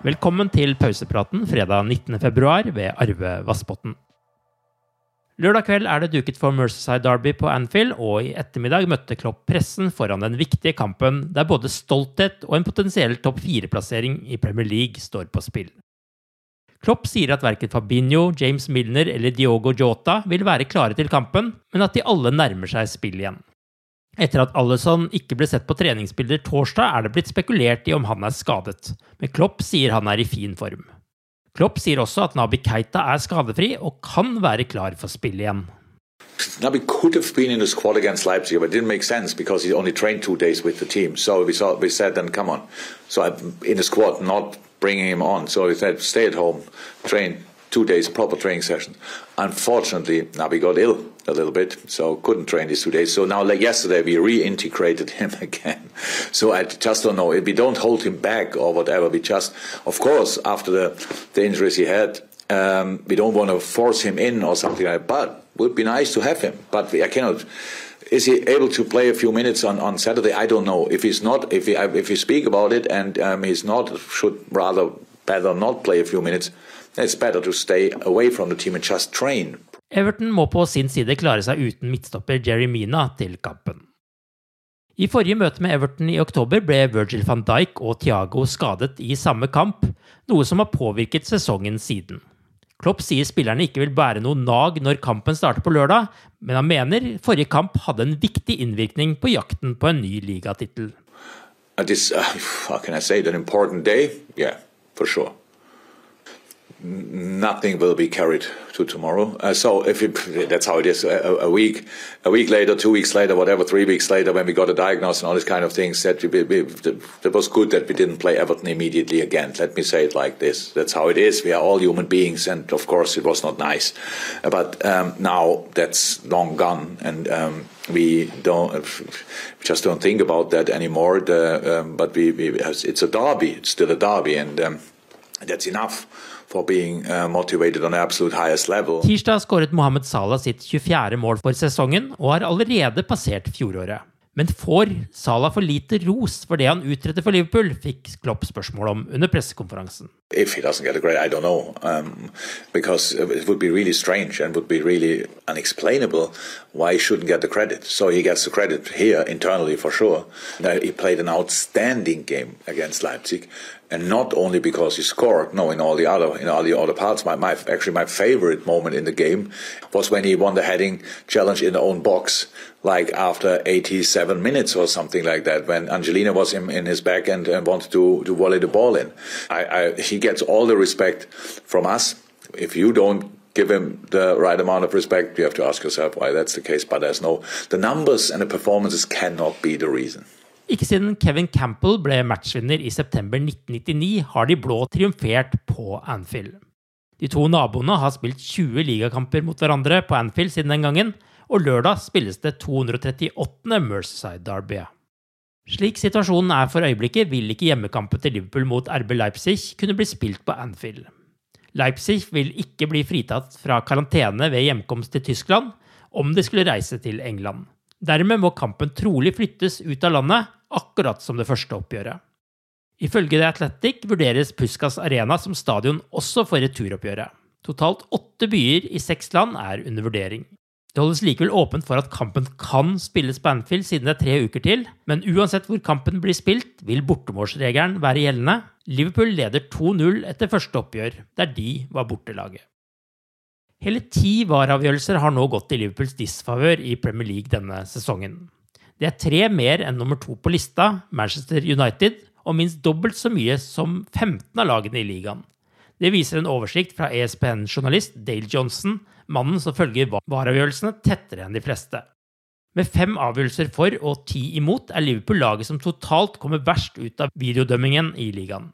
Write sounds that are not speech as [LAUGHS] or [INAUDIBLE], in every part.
Velkommen til pausepraten fredag 19.2 ved Arve Vassbotn. Lørdag kveld er det duket for Merceside Derby på Anfield, og i ettermiddag møtte Klopp pressen foran den viktige kampen der både stolthet og en potensiell topp fire-plassering i Premier League står på spill. Klopp sier at verken Fabinho, James Milner eller Diogo Jota vil være klare til kampen, men at de alle nærmer seg spill igjen. Etter at Alison ikke ble sett på treningsbilder torsdag, er det blitt spekulert i om han er skadet, men Klopp sier han er i fin form. Klopp sier også at Nabi Keita er skadefri og kan være klar for spill igjen. Nabi could have been in the squad against Leipzig, but it didn't make sense because he only trained two days with the team. So we saw, we said, then come on. So I, in the squad, not bringing him on. So we said, stay at home, train two days, proper training session. Unfortunately, Naby got ill a little bit, so couldn't train these two days. So now, like yesterday, we reintegrated [LAUGHS] him again. So I just don't know. We don't hold him back or whatever, we just, of course, after the, the injuries he had, um, we don't want to force him in or something like that. But would be nice to have him. But I cannot. Is he able to play a few minutes on, on Saturday? I don't know. If he's not, if he, if we speak about it and um, he's not, should rather better not play a few minutes. Everton må på sin side klare seg uten midtstopper Jerry Mina til kampen. I forrige møte med Everton i oktober ble Virgil van Dijk og Thiago skadet i samme kamp, noe som har påvirket sesongen siden. Klopp sier spillerne ikke vil bære noe nag når kampen starter på lørdag, men han mener forrige kamp hadde en viktig innvirkning på jakten på en ny ligatittel. Uh, uh, [LAUGHS] how can I say, an important day? Yeah, for sure. Nothing will be carried to tomorrow. Uh, so if it, that's how it is, a, a, week, a week later, two weeks later, whatever, three weeks later, when we got a diagnosis and all these kind of things, that we, we, it was good that we didn't play Everton immediately again. Let me say it like this: that's how it is. We are all human beings, and of course, it was not nice. But um, now that's long gone, and. Um, we don't we just don't think about that anymore. The, um, but we, we, it's a derby. It's still a derby, and um, that's enough. For being uh, motivated on absolute highest level. Tirsdag skåret Mohammed Salah sitt 24. mål for sesongen, og har allerede passert fjoråret. Men får Salah for lite ros for det han utretter for Liverpool, fikk Klopp spørsmål om under pressekonferansen. If he doesn't get a grade, I don't know, um, because it would be really strange and would be really unexplainable why he shouldn't get the credit. So he gets the credit here internally for sure. He played an outstanding game against Leipzig, and not only because he scored. No, in all the other in all the other parts, my, my actually my favorite moment in the game was when he won the heading challenge in the own box, like after 87 minutes or something like that, when Angeliño was in, in his back and, and wanted to to volley the ball in. I, I, he gets all the respect from us. If you don't give him the right amount of respect, you have to ask yourself why that's the case. But there's no the numbers and the performances cannot be the reason. Ikke siden Kevin Campbell ble matchvinner i september 1999, har de blå triumfert på Anfield. De to naboene har spilt 20 ligakamper mot hverandre på Anfield siden den gangen, og lørdag spilles det 238. Merseyside Derby. Slik situasjonen er for øyeblikket, vil ikke hjemmekampen til Liverpool mot RB Leipzig kunne bli spilt på Anfield. Leipzig vil ikke bli fritatt fra karantene ved hjemkomst til Tyskland om de skulle reise til England. Dermed må kampen trolig flyttes ut av landet, akkurat som det første oppgjøret. Ifølge The Athletic vurderes Puskas Arena som stadion også for returoppgjøret. Totalt åtte byer i seks land er under vurdering. Det holdes likevel åpent for at kampen kan spilles på Anfield siden det er tre uker til, men uansett hvor kampen blir spilt, vil bortemålsregelen være gjeldende. Liverpool leder 2-0 etter første oppgjør, der de var bortelaget. Hele ti vareavgjørelser har nå gått i Liverpools disfavør i Premier League denne sesongen. Det er tre mer enn nummer to på lista, Manchester United, og minst dobbelt så mye som 15 av lagene i ligaen. Det viser en oversikt fra ESPN-journalist Dale Johnson, mannen som følger vareavgjørelsene tettere enn de fleste. Med fem avgjørelser for og ti imot er Liverpool laget som totalt kommer verst ut av videodømmingen i ligaen.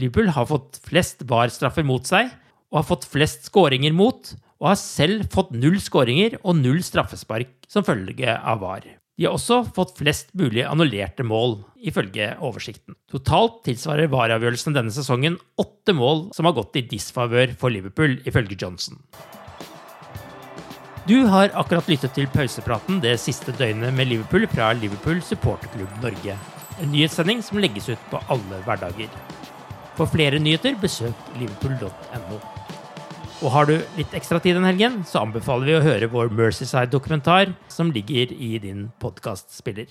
Liverpool har fått flest VAR-straffer mot seg, og har fått flest skåringer mot, og har selv fått null skåringer og null straffespark som følge av VAR. De har også fått flest mulig annullerte mål, ifølge oversikten. Totalt tilsvarer VAR-avgjørelsen denne sesongen åtte mål som har gått i disfavør for Liverpool, ifølge Johnson. Du har akkurat lyttet til pausepraten det siste døgnet med Liverpool fra Liverpool supporterklubb Norge. En nyhetssending som legges ut på alle hverdager. For flere nyheter, besøk liverpool.no. Og har du litt ekstra tid den helgen, så anbefaler vi å høre vår Mercyside-dokumentar, som ligger i din podkastspiller.